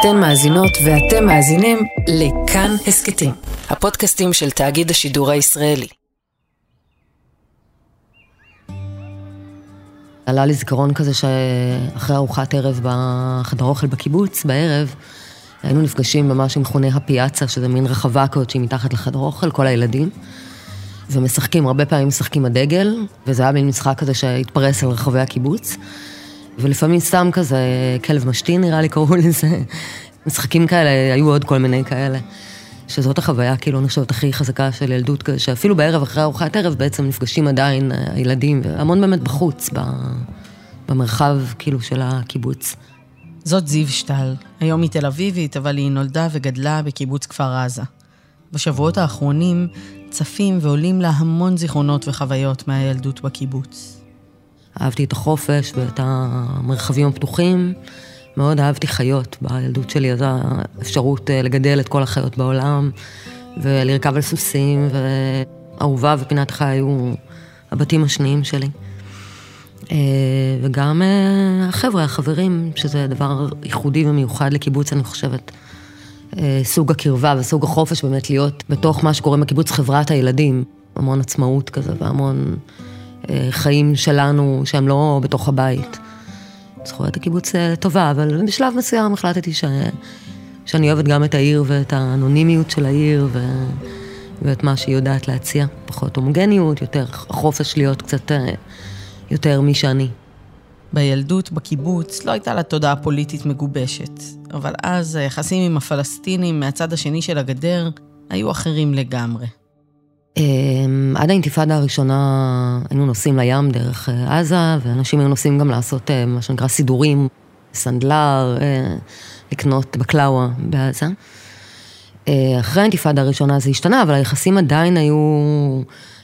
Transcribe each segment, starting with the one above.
אתן מאזינות ואתם מאזינים לכאן הסכתים, הפודקאסטים של תאגיד השידור הישראלי. עלה לי זיכרון כזה שאחרי ארוחת ערב בחדר אוכל בקיבוץ, בערב, היינו נפגשים במה שמכונה הפיאצה, שזה מין רחבה כזאת שהיא מתחת לחדר אוכל, כל הילדים. ומשחקים, הרבה פעמים משחקים הדגל, וזה היה מין משחק כזה שהתפרס על רחבי הקיבוץ. ולפעמים סתם כזה, כלב משתין נראה לי קראו לזה. משחקים כאלה, היו עוד כל מיני כאלה. שזאת החוויה, כאילו, אני חושבת, הכי חזקה של ילדות שאפילו בערב, אחרי ארוחת ערב, בעצם נפגשים עדיין אה, הילדים, והמון באמת בחוץ, במרחב, כאילו, של הקיבוץ. זאת זיו שטל. היום היא תל אביבית, אבל היא נולדה וגדלה בקיבוץ כפר עזה. בשבועות האחרונים צפים ועולים לה המון זיכרונות וחוויות מהילדות בקיבוץ. אהבתי את החופש ואת המרחבים הפתוחים. מאוד אהבתי חיות בילדות שלי, אז האפשרות אה, לגדל את כל החיות בעולם, ולרכב על סוסים, ואהובה ופינת החי היו הבתים השניים שלי. אה, וגם אה, החבר'ה, החברים, שזה דבר ייחודי ומיוחד לקיבוץ, אני חושבת. סוג הקרבה וסוג החופש באמת להיות בתוך מה שקוראים בקיבוץ חברת הילדים. המון עצמאות כזה והמון חיים שלנו שהם לא בתוך הבית. זכויות הקיבוץ טובה, אבל בשלב מסוים החלטתי ש... שאני אוהבת גם את העיר ואת האנונימיות של העיר ו... ואת מה שהיא יודעת להציע. פחות הומוגניות, יותר חופש להיות קצת יותר מי שאני. בילדות, בקיבוץ, לא הייתה לה תודעה פוליטית מגובשת, אבל אז היחסים עם הפלסטינים מהצד השני של הגדר היו אחרים לגמרי. אמ, עד האינתיפאדה הראשונה היינו נוסעים לים דרך אה, עזה, ואנשים היו נוסעים גם לעשות אה, מה שנקרא סידורים, סנדלר, אה, לקנות בקלאווה בעזה. אחרי האינתיפאדה הראשונה זה השתנה, אבל היחסים עדיין היו,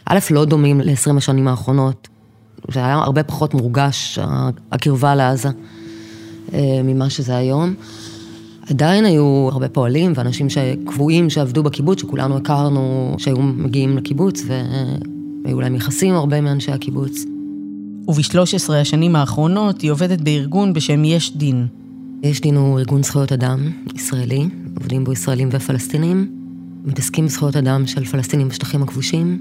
א', לא דומים ל-20 השנים האחרונות. זה היה הרבה פחות מורגש, הקרבה לעזה, ממה שזה היום. עדיין היו הרבה פועלים ואנשים קבועים שעבדו בקיבוץ, שכולנו הכרנו, שהיו מגיעים לקיבוץ, והיו להם יחסים הרבה מאנשי הקיבוץ. וב-13 השנים האחרונות היא עובדת בארגון בשם יש דין. יש דין הוא ארגון זכויות אדם ישראלי, עובדים בו ישראלים ופלסטינים, מתעסקים בזכויות אדם של פלסטינים בשטחים הכבושים,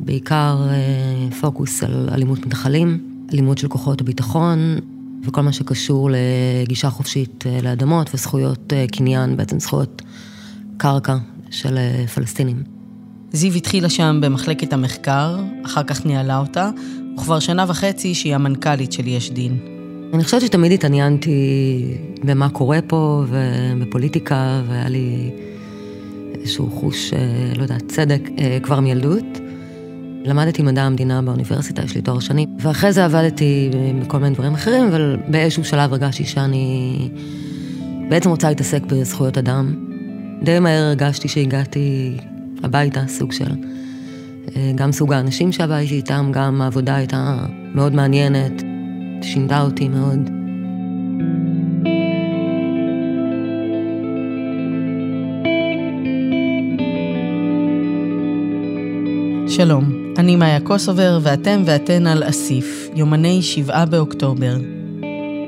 בעיקר אה, פוקוס על אלימות מתנחלים, אלימות של כוחות הביטחון, וכל מה שקשור לגישה חופשית אה, לאדמות וזכויות אה, קניין, בעצם זכויות קרקע של אה, פלסטינים. זיו התחילה שם במחלקת המחקר, אחר כך ניהלה אותה, וכבר שנה וחצי שהיא המנכ"לית של יש דין. אני חושבת שתמיד התעניינתי במה קורה פה ובפוליטיקה, והיה לי איזשהו חוש, לא יודעת, צדק כבר מילדות. למדתי מדע המדינה באוניברסיטה, יש לי תואר שני, ואחרי זה עבדתי בכל מיני דברים אחרים, אבל באיזשהו שלב הרגשתי שאני בעצם רוצה להתעסק בזכויות אדם. די מהר הרגשתי שהגעתי הביתה, סוג של... גם סוג האנשים שעבדתי איתם, גם העבודה הייתה מאוד מעניינת, שינתה אותי מאוד. שלום, אני מאיה קוסובר, ואתם ואתן על אסיף, יומני שבעה באוקטובר.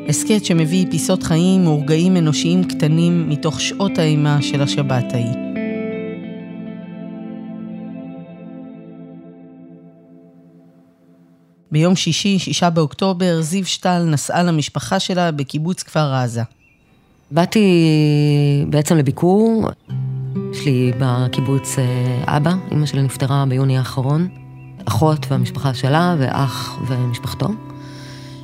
הסכת שמביא פיסות חיים ורגעים אנושיים קטנים מתוך שעות האימה של השבת ההיא. ביום שישי, שישה באוקטובר, זיו שטל נסעה למשפחה שלה בקיבוץ כפר עזה. באתי בעצם לביקור. יש לי בקיבוץ אה, אבא, אימא שלי נפטרה ביוני האחרון. אחות והמשפחה שלה, ואח ומשפחתו.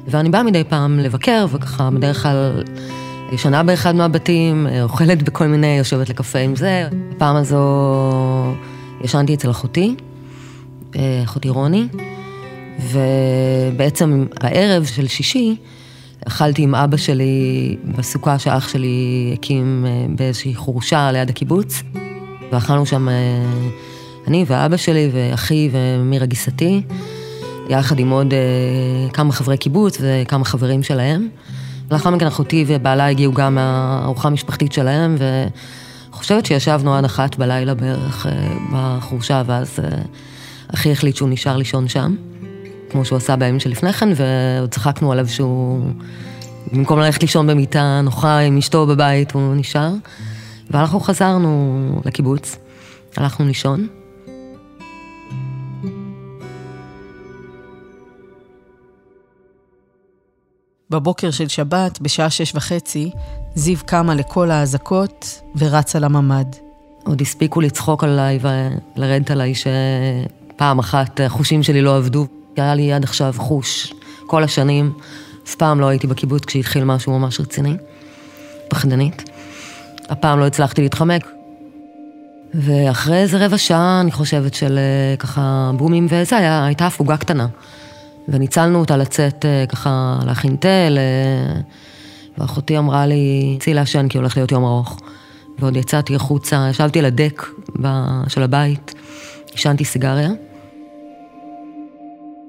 ואני באה מדי פעם לבקר, וככה בדרך כלל ישנה באחד מהבתים, אוכלת בכל מיני, יושבת לקפה עם זה. הפעם הזו ישנתי אצל אחותי, אחותי רוני, ובעצם בערב של שישי, אכלתי עם אבא שלי בסוכה שאח שלי הקים אה, באיזושהי חורשה ליד הקיבוץ, ואכלנו שם... אה, אני ואבא שלי ואחי ומירה גיסתי, יחד עם עוד uh, כמה חברי קיבוץ וכמה חברים שלהם. לאחר מכן אחותי ובעלה הגיעו גם מהארוחה המשפחתית שלהם, וחושבת שישבנו עד אחת בלילה בערך uh, בחורשה, ואז uh, אחי החליט שהוא נשאר לישון שם, כמו שהוא עשה בימים שלפני כן, ועוד צחקנו עליו שהוא במקום ללכת לישון במיטה נוחה עם אשתו בבית, הוא נשאר. ואנחנו חזרנו לקיבוץ, הלכנו לישון. בבוקר של שבת, בשעה שש וחצי, זיו קמה לכל האזעקות ורצה לממ"ד. עוד הספיקו לצחוק עליי ולרדת עליי שפעם אחת החושים שלי לא עבדו. היה לי עד עכשיו חוש כל השנים. אף פעם לא הייתי בקיבוץ כשהתחיל משהו ממש רציני, פחדנית. הפעם לא הצלחתי להתחמק. ואחרי איזה רבע שעה, אני חושבת, של אה, ככה בומים וזה, היה, הייתה הפוגה קטנה. וניצלנו אותה לצאת אה, ככה להכין תה, ואחותי אמרה לי, צאי לעשן כי הולך להיות יום ארוך. ועוד יצאתי החוצה, ישבתי על הדק של הבית, עישנתי סיגריה.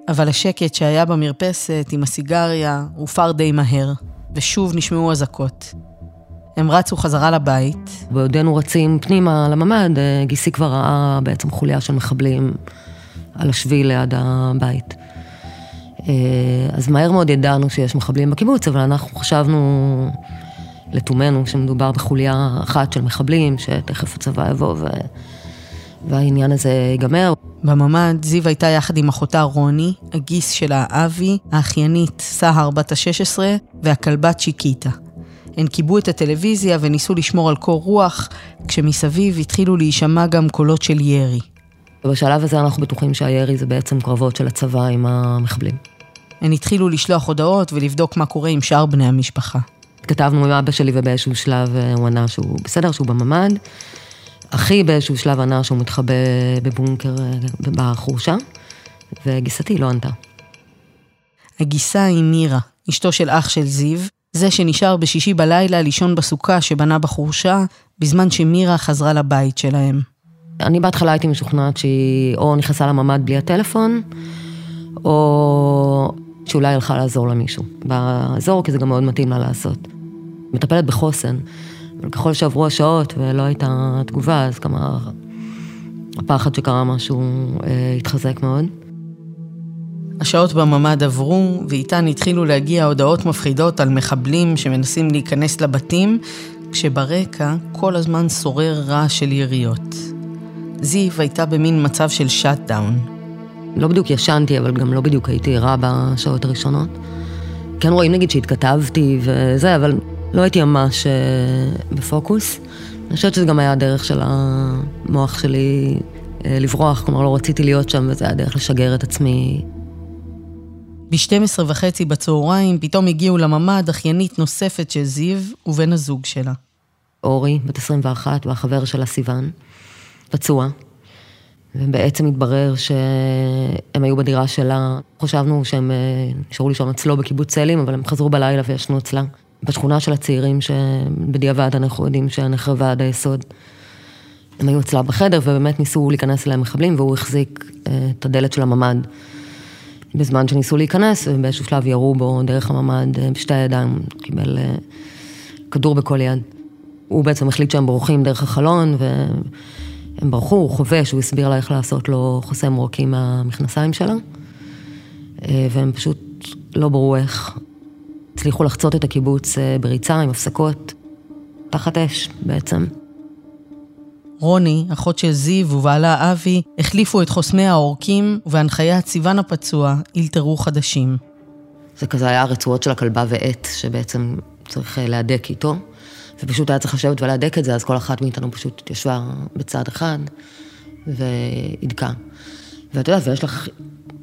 אבל השקט שהיה במרפסת עם הסיגריה הופר די מהר, ושוב נשמעו אזעקות. הם רצו חזרה לבית. בעודנו רצים פנימה לממ"ד, אה, גיסי כבר ראה בעצם חוליה של מחבלים על השביל ליד הבית. אה, אז מהר מאוד ידענו שיש מחבלים בקיבוץ, אבל אנחנו חשבנו לתומנו שמדובר בחוליה אחת של מחבלים, שתכף הצבא יבוא ו... והעניין הזה ייגמר. בממ"ד זיו הייתה יחד עם אחותה רוני, הגיס שלה אבי, האחיינית סהר בת ה-16 והכלבה צ'יקיטה. הן כיבו את הטלוויזיה וניסו לשמור על קור רוח, כשמסביב התחילו להישמע גם קולות של ירי. ובשלב הזה אנחנו בטוחים שהירי זה בעצם קרבות של הצבא עם המחבלים. הן התחילו לשלוח הודעות ולבדוק מה קורה עם שאר בני המשפחה. התכתבנו עם אבא שלי ובאיזשהו שלב אה, הוא ענה שהוא בסדר, שהוא בממ"ד. אחי באיזשהו שלב ענה שהוא מתחבא בבונקר אה, בחורשה, וגיסתי לא ענתה. הגיסה היא נירה, אשתו של אח של זיו, זה שנשאר בשישי בלילה לישון בסוכה שבנה בחורשה, בזמן שמירה חזרה לבית שלהם. אני בהתחלה הייתי משוכנעת שהיא או נכנסה לממ"ד בלי הטלפון, או שאולי הלכה לעזור למישהו באזור, כי זה גם מאוד מתאים לה לעשות. מטפלת בחוסן, אבל ככל שעברו השעות ולא הייתה תגובה, אז כמה הפחד שקרה משהו אה, התחזק מאוד. השעות בממ"ד עברו, ואיתן התחילו להגיע הודעות מפחידות על מחבלים שמנסים להיכנס לבתים, כשברקע כל הזמן שורר רעש של יריות. זיו הייתה במין מצב של שאט דאון. לא בדיוק ישנתי, אבל גם לא בדיוק הייתי ערה בשעות הראשונות. כן רואים נגיד שהתכתבתי וזה, אבל לא הייתי ממש uh, בפוקוס. אני חושבת שזה גם היה הדרך של המוח שלי uh, לברוח, כלומר לא רציתי להיות שם, וזה היה דרך לשגר את עצמי. ב-12 וחצי בצהריים פתאום הגיעו לממ"ד אחיינית נוספת של זיו ובן הזוג שלה. אורי, בת 21, והחבר שלה סיוון, פצוע. ובעצם התברר שהם היו בדירה שלה. חשבנו שהם אה, נשארו לישון אצלו בקיבוץ צאלים, אבל הם חזרו בלילה וישנו אצלה. בשכונה של הצעירים, שבדיעבד אנחנו יודעים שנחרבה עד היסוד. הם היו אצלה בחדר ובאמת ניסו להיכנס אליהם מחבלים, והוא החזיק אה, את הדלת של הממ"ד. בזמן שניסו להיכנס, ובאיזשהו שלב ירו בו דרך הממ"ד אה, בשתי הידיים, קיבל כדור בכל יד. הוא בעצם החליט שהם בורחים דרך החלון, ו... הם ברחו, הוא חובש, הוא הסביר לה איך לעשות לו חוסם עורקים מהמכנסיים שלה, אה, והם פשוט לא בררו איך. הצליחו לחצות את הקיבוץ אה, בריצה עם הפסקות, תחת אש בעצם. רוני, אחות של זיו ובעלה אבי, החליפו את חוסמי העורקים, ובהנחיית סיוון הפצוע, אילתרו חדשים. זה כזה היה הרצועות של הכלבה ועט, שבעצם צריך אה, להדק איתו. ופשוט היה צריך לשבת ולהדק את זה, אז כל אחת מאיתנו פשוט התיישבה בצד אחד והדקה. ואת יודעת, ויש לך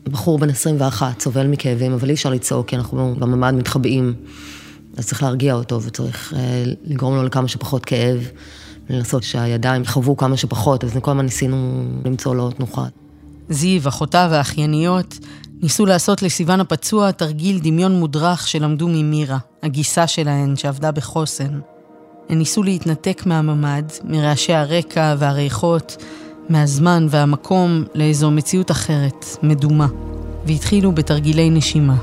בחור בן 21, סובל מכאבים, אבל אי אפשר לצעוק, כי אנחנו בממ"ד מתחבאים. אז צריך להרגיע אותו, וצריך אה, לגרום לו לכמה שפחות כאב, לנסות שהידיים יחוו כמה שפחות, אז כל הזמן ניסינו למצוא לו תנוחה. זיו, אחותה והאחייניות, ניסו לעשות לסיוון הפצוע תרגיל דמיון מודרך שלמדו ממירה, הגיסה שלהן שעבדה בחוסן. הן ניסו להתנתק מהממ"ד, מרעשי הרקע והריחות, מהזמן והמקום לאיזו מציאות אחרת, מדומה, והתחילו בתרגילי נשימה.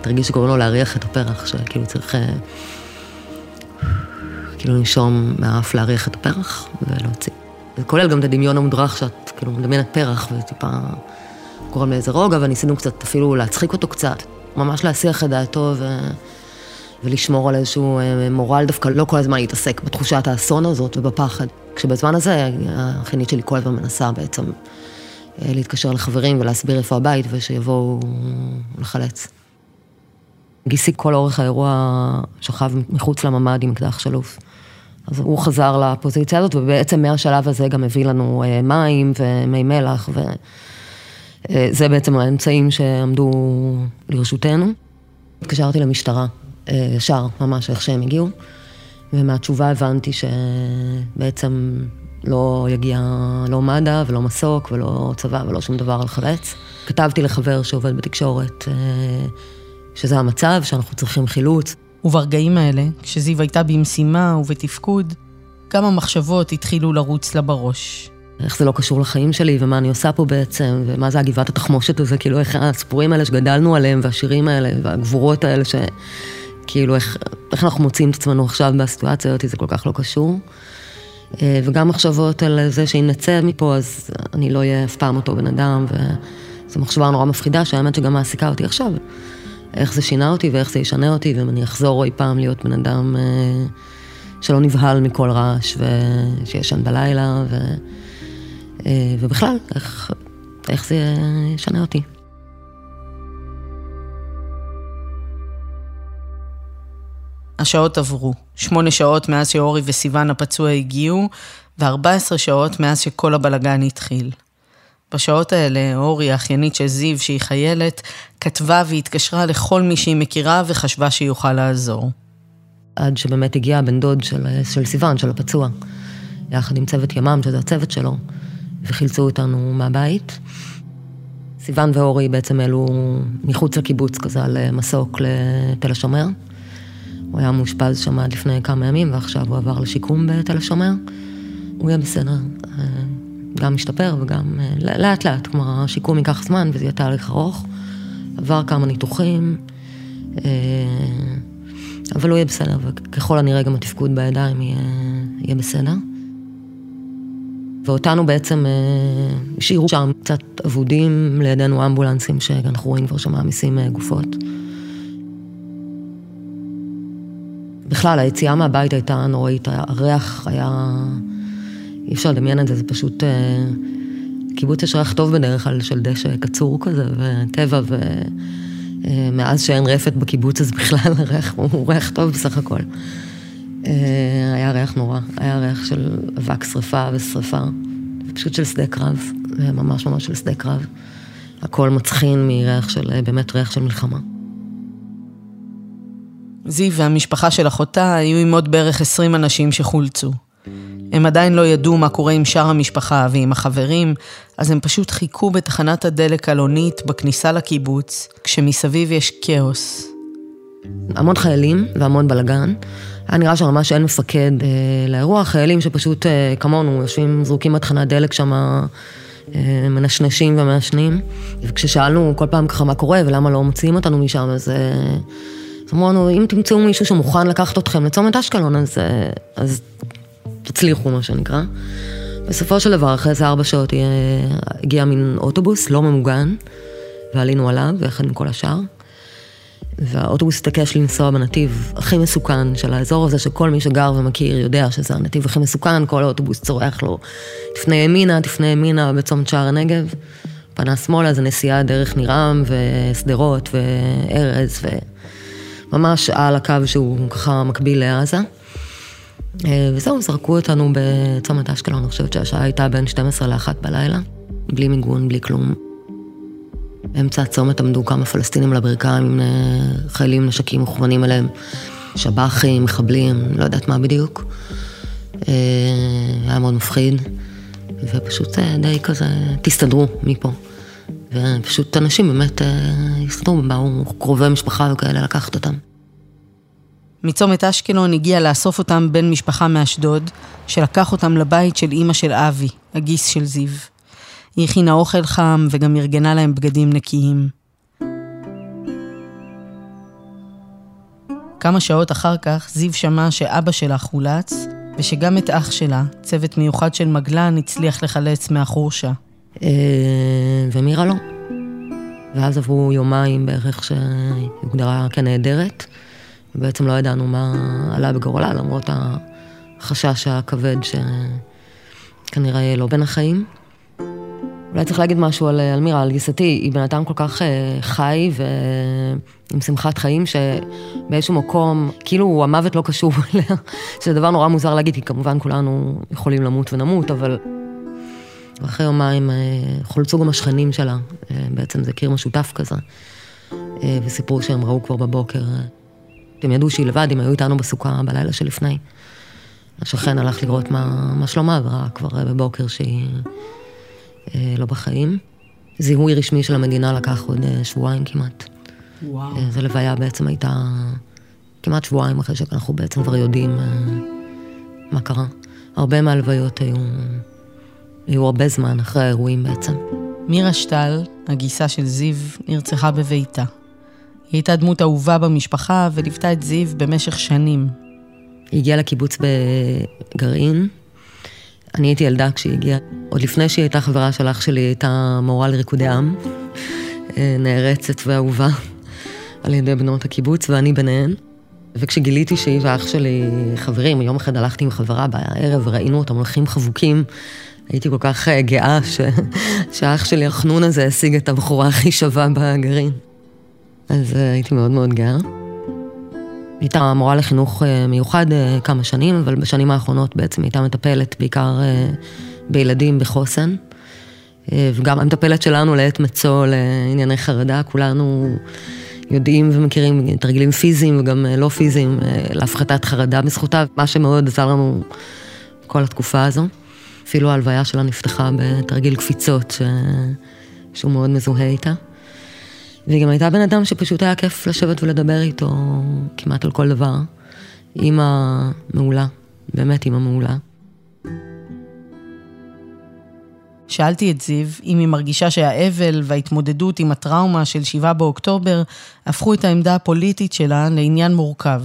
תרגיל שקוראים לו להריח את הפרח, שכאילו צריך אה, כאילו לנשום מהאף להריח את הפרח ולהוציא. זה כולל גם את הדמיון המודרך שאת כאילו מדמיינת פרח וטיפה גורם לאיזה רוגע, וניסינו קצת אפילו להצחיק אותו קצת, ממש להסיח את דעתו ו... ולשמור על איזשהו אה, מורל, דווקא לא כל הזמן להתעסק בתחושת האסון הזאת ובפחד. כשבזמן הזה, החיינית שלי כל הזמן מנסה בעצם אה, להתקשר לחברים ולהסביר איפה הבית ושיבואו לחלץ. גיסי כל אורך האירוע שכב מחוץ לממ"ד עם אקדח שלוף. אז הוא חזר לפוזיציה הזאת, ובעצם מהשלב הזה גם הביא לנו אה, מים ומי מלח, וזה אה, בעצם האמצעים שעמדו לרשותנו. התקשרתי למשטרה, אה, ישר, ממש איך שהם הגיעו, ומהתשובה הבנתי שבעצם לא יגיע לא מד"א ולא מסוק ולא צבא ולא שום דבר על חלץ. כתבתי לחבר שעובד בתקשורת שזה המצב, שאנחנו צריכים חילוץ. וברגעים האלה, כשזיו הייתה במשימה ובתפקוד, כמה מחשבות התחילו לרוץ לה בראש. איך זה לא קשור לחיים שלי, ומה אני עושה פה בעצם, ומה זה הגבעת התחמושת הזה, כאילו איך הסיפורים האלה שגדלנו עליהם, והשירים האלה, והגבורות האלה, שכאילו איך, איך אנחנו מוצאים את עצמנו עכשיו בסיטואציה הזאת, זה כל כך לא קשור. אה, וגם מחשבות על זה שאם נצא מפה, אז אני לא אהיה אף פעם אותו בן אדם, וזו מחשבה נורא מפחידה, שהאמת שגם מעסיקה אותי עכשיו. איך זה שינה אותי ואיך זה ישנה אותי, ואם אני אחזור אי פעם להיות בן אדם אה, שלא נבהל מכל רעש ושישן בלילה, ו, אה, ובכלל, איך, איך זה ישנה אותי. השעות עברו, שמונה שעות מאז שאורי וסיוון הפצוע הגיעו, ו-14 שעות מאז שכל הבלגן התחיל. בשעות האלה, אורי, האחיינית של זיו, שהיא חיילת, כתבה והתקשרה לכל מי שהיא מכירה וחשבה שיוכל לעזור. עד שבאמת הגיע הבן דוד של, של סיוון, של הפצוע, יחד עם צוות ימ"מ, שזה הצוות שלו, וחילצו אותנו מהבית. סיוון ואורי בעצם העלו מחוץ לקיבוץ כזה על מסוק לתל השומר. הוא היה מאושפז שם עד לפני כמה ימים, ועכשיו הוא עבר לשיקום בתל השומר. הוא יהיה בסדר. גם משתפר וגם אה, לאט לאט, כלומר השיקום ייקח זמן וזה יהיה תהליך ארוך. עבר כמה ניתוחים, אה, אבל הוא יהיה בסדר, וככל הנראה גם התפקוד בידיים יהיה, יהיה בסדר. ואותנו בעצם אה, השאירו שם קצת אבודים, לידינו אמבולנסים שאנחנו רואים כבר שמעמיסים גופות. בכלל, היציאה מהבית הייתה נוראית, הריח היה... אי אפשר לדמיין את זה, זה פשוט... אה, קיבוץ יש ריח טוב בדרך כלל של דשא קצור כזה, וטבע, ומאז אה, שאין רפת בקיבוץ, אז בכלל הריח הוא ריח טוב בסך הכל. אה, היה ריח נורא, היה ריח של אבק שרפה ושרפה, פשוט של שדה קרב, ממש ממש של שדה קרב. הכל מצחין מריח של, באמת ריח של מלחמה. זיו והמשפחה של אחותה היו עם עוד בערך 20 אנשים שחולצו. הם עדיין לא ידעו מה קורה עם שאר המשפחה ועם החברים, אז הם פשוט חיכו בתחנת הדלק אלונית בכניסה לקיבוץ, כשמסביב יש כאוס. המון חיילים והמון בלגן. היה נראה שממש אין מפקד אה, לאירוע, חיילים שפשוט אה, כמונו יושבים זרוקים בתחנת דלק שם, אה, מנשנשים ומעשנים. וכששאלנו כל פעם ככה מה קורה ולמה לא מוציאים אותנו משם, אז... אה, אז אמרו לנו, אם תמצאו מישהו שמוכן לקחת אתכם לצומת אשקלון, אז, אה, אז תצליחו, מה שנקרא. בסופו של דבר, אחרי איזה ארבע שעות הגיע מין אוטובוס לא ממוגן, ועלינו עליו, יחד עם כל השאר. והאוטובוס התעקש לנסוע בנתיב הכי מסוכן של האזור הזה, שכל מי שגר ומכיר יודע שזה הנתיב הכי מסוכן, כל האוטובוס צורח לו, תפנה ימינה, תפנה ימינה בצומת שער הנגב. פנה שמאלה, זה נסיעה דרך נירם ושדרות וארז, וממש על הקו שהוא ככה מקביל לעזה. אה, וזהו, זרקו אותנו בצומת אשקלון, אני חושבת שהשעה הייתה בין 12 ל-1 בלילה, בלי מיגון, בלי כלום. באמצע הצומת עמדו כמה פלסטינים על הברכיים עם אה, חיילים נשקים מוכוונים אליהם, שב"חים, מחבלים, לא יודעת מה בדיוק. אה, היה מאוד מפחיד, ופשוט די כזה, תסתדרו מפה. ופשוט אנשים באמת הסתדרו, באו קרובי משפחה וכאלה לקחת אותם. מצומת אשקלון הגיע לאסוף אותם בן משפחה מאשדוד, שלקח אותם לבית של אימא של אבי, הגיס של זיו. היא הכינה אוכל חם וגם ארגנה להם בגדים נקיים. כמה שעות אחר כך זיו שמע שאבא שלה חולץ, ושגם את אח שלה, צוות מיוחד של מגלן, הצליח לחלץ מהחורשה. אה, ומירה לא. ואז עברו יומיים בערך שהיא הוגדרה כנעדרת. בעצם לא ידענו מה עלה בגורלה, למרות החשש הכבד שכנראה יהיה לא בין החיים. אולי צריך להגיד משהו על, על מירה, על גיסתי, היא בן אדם כל כך אה, חי ועם שמחת חיים, שבאיזשהו מקום, כאילו המוות לא קשור אליה, שזה דבר נורא מוזר להגיד, כי כמובן כולנו יכולים למות ונמות, אבל אחרי יומיים אה, חולצו גם השכנים שלה, אה, בעצם זה קיר משותף כזה, אה, וסיפרו שהם ראו כבר בבוקר, הם ידעו שהיא לבד, הם היו איתנו בסוכה בלילה שלפני. השכן הלך לראות מה, מה שלומה, וראה כבר בבוקר שהיא לא בחיים. זיהוי רשמי של המדינה לקח עוד שבועיים כמעט. וואו. זו לוויה בעצם הייתה כמעט שבועיים אחרי שאנחנו בעצם כבר יודעים מה קרה. הרבה מהלוויות היו היו הרבה זמן אחרי האירועים בעצם. מירה שטל, הגיסה של זיו, נרצחה בביתה. היא הייתה דמות אהובה במשפחה וליוותה את זיו במשך שנים. היא הגיעה לקיבוץ בגרעין. אני הייתי ילדה כשהיא הגיעה. עוד לפני שהיא הייתה חברה של אח שלי, היא הייתה מורה לריקודי עם, אה, נערצת ואהובה על ידי בנות הקיבוץ, ואני ביניהן. וכשגיליתי שהיא ואח שלי חברים, יום אחד הלכתי עם חברה בערב וראינו אותם הולכים חבוקים הייתי כל כך אה, גאה ש... שהאח שלי החנון הזה השיג את הבחורה הכי שווה בגרעין. אז uh, הייתי מאוד מאוד גאה. הייתה מורה לחינוך uh, מיוחד uh, כמה שנים, אבל בשנים האחרונות בעצם הייתה מטפלת בעיקר בילדים בחוסן. וגם המטפלת שלנו לעת מצוא לענייני חרדה, כולנו יודעים ומכירים תרגילים פיזיים וגם לא פיזיים להפחתת חרדה בזכותה, מה שמאוד עזר לנו כל התקופה הזו. אפילו ההלוויה שלה נפתחה בתרגיל קפיצות, ש... שהוא מאוד מזוהה איתה. והיא גם הייתה בן אדם שפשוט היה כיף לשבת ולדבר איתו כמעט על כל דבר. אימא מעולה, באמת אימא מעולה. שאלתי את זיו אם היא מרגישה שהאבל וההתמודדות עם הטראומה של 7 באוקטובר הפכו את העמדה הפוליטית שלה לעניין מורכב.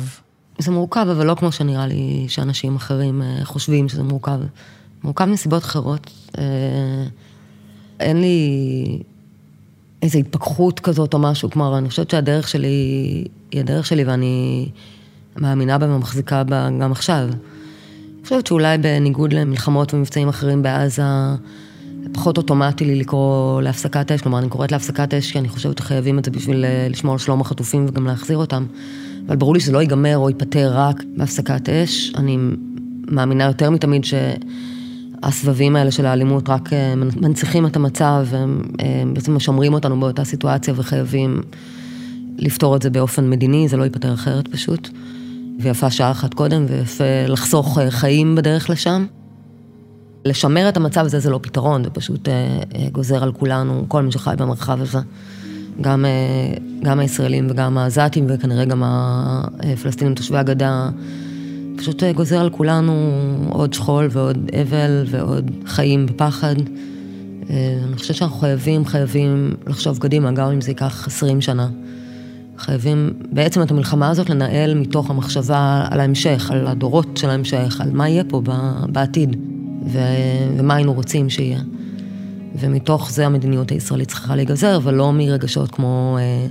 זה מורכב, אבל לא כמו שנראה לי שאנשים אחרים אה, חושבים שזה מורכב. מורכב מסיבות אחרות. אה, אין לי איזו התפכחות כזאת או משהו, כלומר, אני חושבת שהדרך שלי היא הדרך שלי ואני מאמינה בה ומחזיקה בה גם עכשיו. אני חושבת שאולי בניגוד למלחמות ומבצעים אחרים בעזה, פחות אוטומטי לי לקרוא להפסקת אש, כלומר, אני קוראת להפסקת אש כי אני חושבת שחייבים את זה בשביל אה, לשמור על שלום החטופים וגם להחזיר אותם. אבל ברור לי שזה לא ייגמר או ייפתר רק בהפסקת אש. אני מאמינה יותר מתמיד ש... הסבבים האלה של האלימות רק אה, מנציחים את המצב, והם אה, בעצם משמרים אותנו באותה סיטואציה וחייבים לפתור את זה באופן מדיני, זה לא ייפתר אחרת פשוט. ויפה שעה אחת קודם, ויפה לחסוך אה, חיים בדרך לשם. לשמר את המצב הזה זה לא פתרון, זה פשוט גוזר על כולנו, כל מי שחי במרחב הזה. גם, גם הישראלים וגם העזתים, וכנראה גם הפלסטינים תושבי הגדה. פשוט אה, גוזר על כולנו עוד שכול ועוד אבל ועוד חיים בפחד. אה, אני חושבת שאנחנו חייבים, חייבים לחשוב קדימה, גם אם זה ייקח עשרים שנה. חייבים בעצם את המלחמה הזאת לנהל מתוך המחשבה על ההמשך, על הדורות של ההמשך, על מה יהיה פה בעתיד, ו- ומה היינו רוצים שיהיה. ומתוך זה המדיניות הישראלית צריכה להיגזר, ולא מרגשות כמו אה,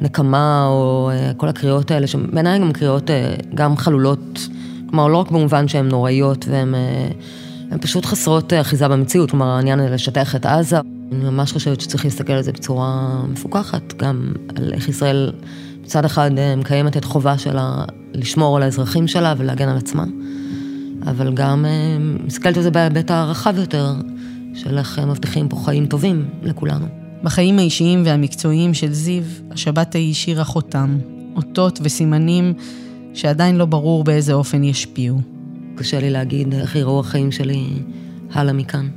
נקמה או אה, כל הקריאות האלה, שבעיניי גם קריאות אה, גם חלולות כלומר, לא רק במובן שהן נוראיות והן אה, פשוט חסרות אה, אחיזה במציאות, כלומר, העניין הזה לשטח את עזה. אני ממש חושבת שצריך להסתכל על זה בצורה מפוקחת, גם על איך ישראל מצד אחד אה, מקיימת את חובה שלה לשמור על האזרחים שלה ולהגן על עצמה, אבל גם מסתכלת על זה בהיבט הרחב יותר, של איך מבטיחים פה חיים טובים לכולנו. בחיים האישיים והמקצועיים של זיו, השבת ההיא השאירה חותם, אותות וסימנים שעדיין לא ברור באיזה אופן ישפיעו. קשה לי להגיד איך יראו החיים שלי הלאה מכאן.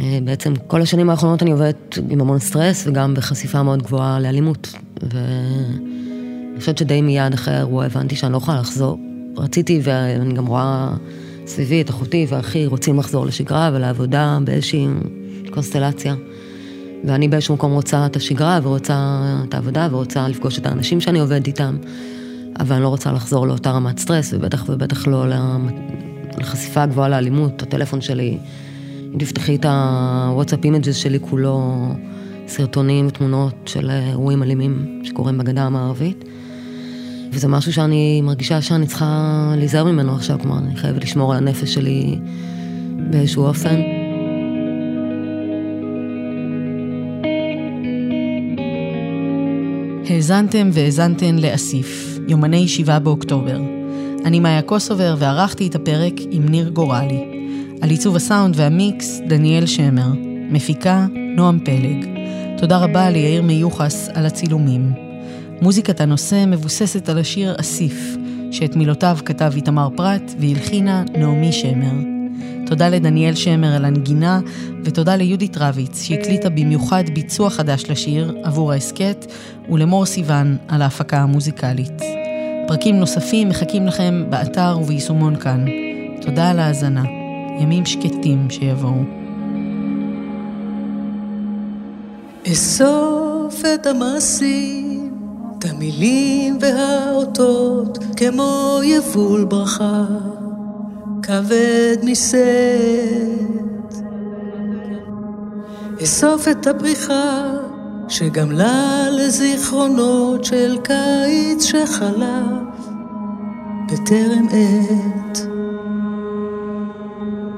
אה, בעצם כל השנים האחרונות אני עובדת עם המון סטרס וגם בחשיפה מאוד גבוהה לאלימות. ואני חושבת שדי מיד אחרי האירוע הבנתי שאני לא יכולה לחזור. רציתי, ואני גם רואה סביבי את אחותי ואחי רוצים לחזור לשגרה ולעבודה באיזושהי קונסטלציה. ואני באיזשהו מקום רוצה את השגרה ורוצה את העבודה ורוצה לפגוש את האנשים שאני עובדת איתם. אבל אני לא רוצה לחזור לאותה רמת סטרס, ובטח ובטח לא לחשיפה הגבוהה לאלימות. הטלפון שלי, אם תפתחי את הוואטסאפ images שלי כולו, סרטונים ותמונות של אירועים אלימים שקורים בגדה המערבית. וזה משהו שאני מרגישה שאני צריכה להיזהר ממנו עכשיו, כלומר, אני חייבת לשמור על הנפש שלי באיזשהו אופן. האזנתם והאזנתן לאסיף, יומני 7 באוקטובר. אני מאיה קוסובר וערכתי את הפרק עם ניר גורלי. על עיצוב הסאונד והמיקס, דניאל שמר. מפיקה, נועם פלג. תודה רבה ליאיר מיוחס על הצילומים. מוזיקת הנושא מבוססת על השיר אסיף, שאת מילותיו כתב איתמר פרת והלחינה נעמי שמר. תודה לדניאל שמר על הנגינה, ותודה ליהודית רביץ, שהקליטה במיוחד ביצוע חדש לשיר עבור ההסכת, ולמור סיוון על ההפקה המוזיקלית. פרקים נוספים מחכים לכם באתר וביישומון כאן. תודה על ההאזנה. ימים שקטים שיבואו. אסוף את המעשים, את המילים והאותות, כמו יבול ברכה, כבד משאת. אסוף את הפריחה, שגמלה לזיכרונות של קיץ שחלף, בטרם עת.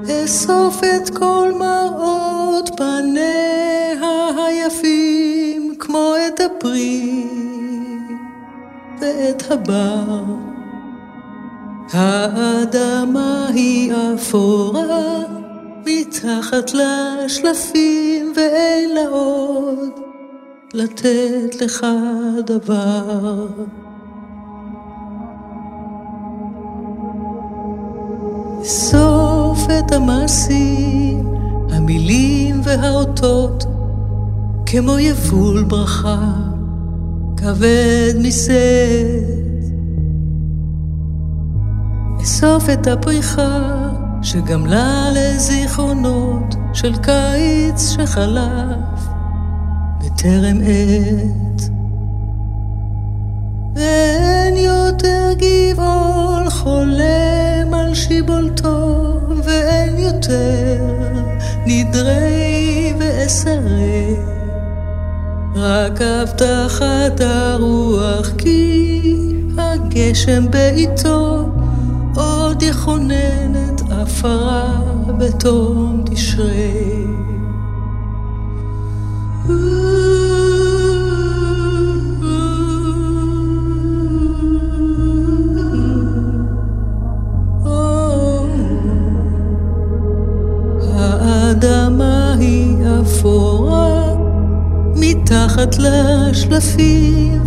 אסוף את כל מראות פניה היפים, כמו את הפרי ואת הבר. האדמה היא אפורה, מתחת לשלפים ואין לה עוד לתת לך דבר. סוף את המעשים, המילים והאותות, כמו יבול ברכה, כבד משאת. אסוף את הפריחה, שגמלה לזיכרונות של קיץ שחלף בטרם עת. ואין יותר גבעול חולם על שיבולתו, ואין יותר נדרי ואסרי, רק הבטחת הרוח כי הגשם בעיתו עוד יכונן את עפרה בתום תשרי. האדמה היא אפורה מתחת לשלפים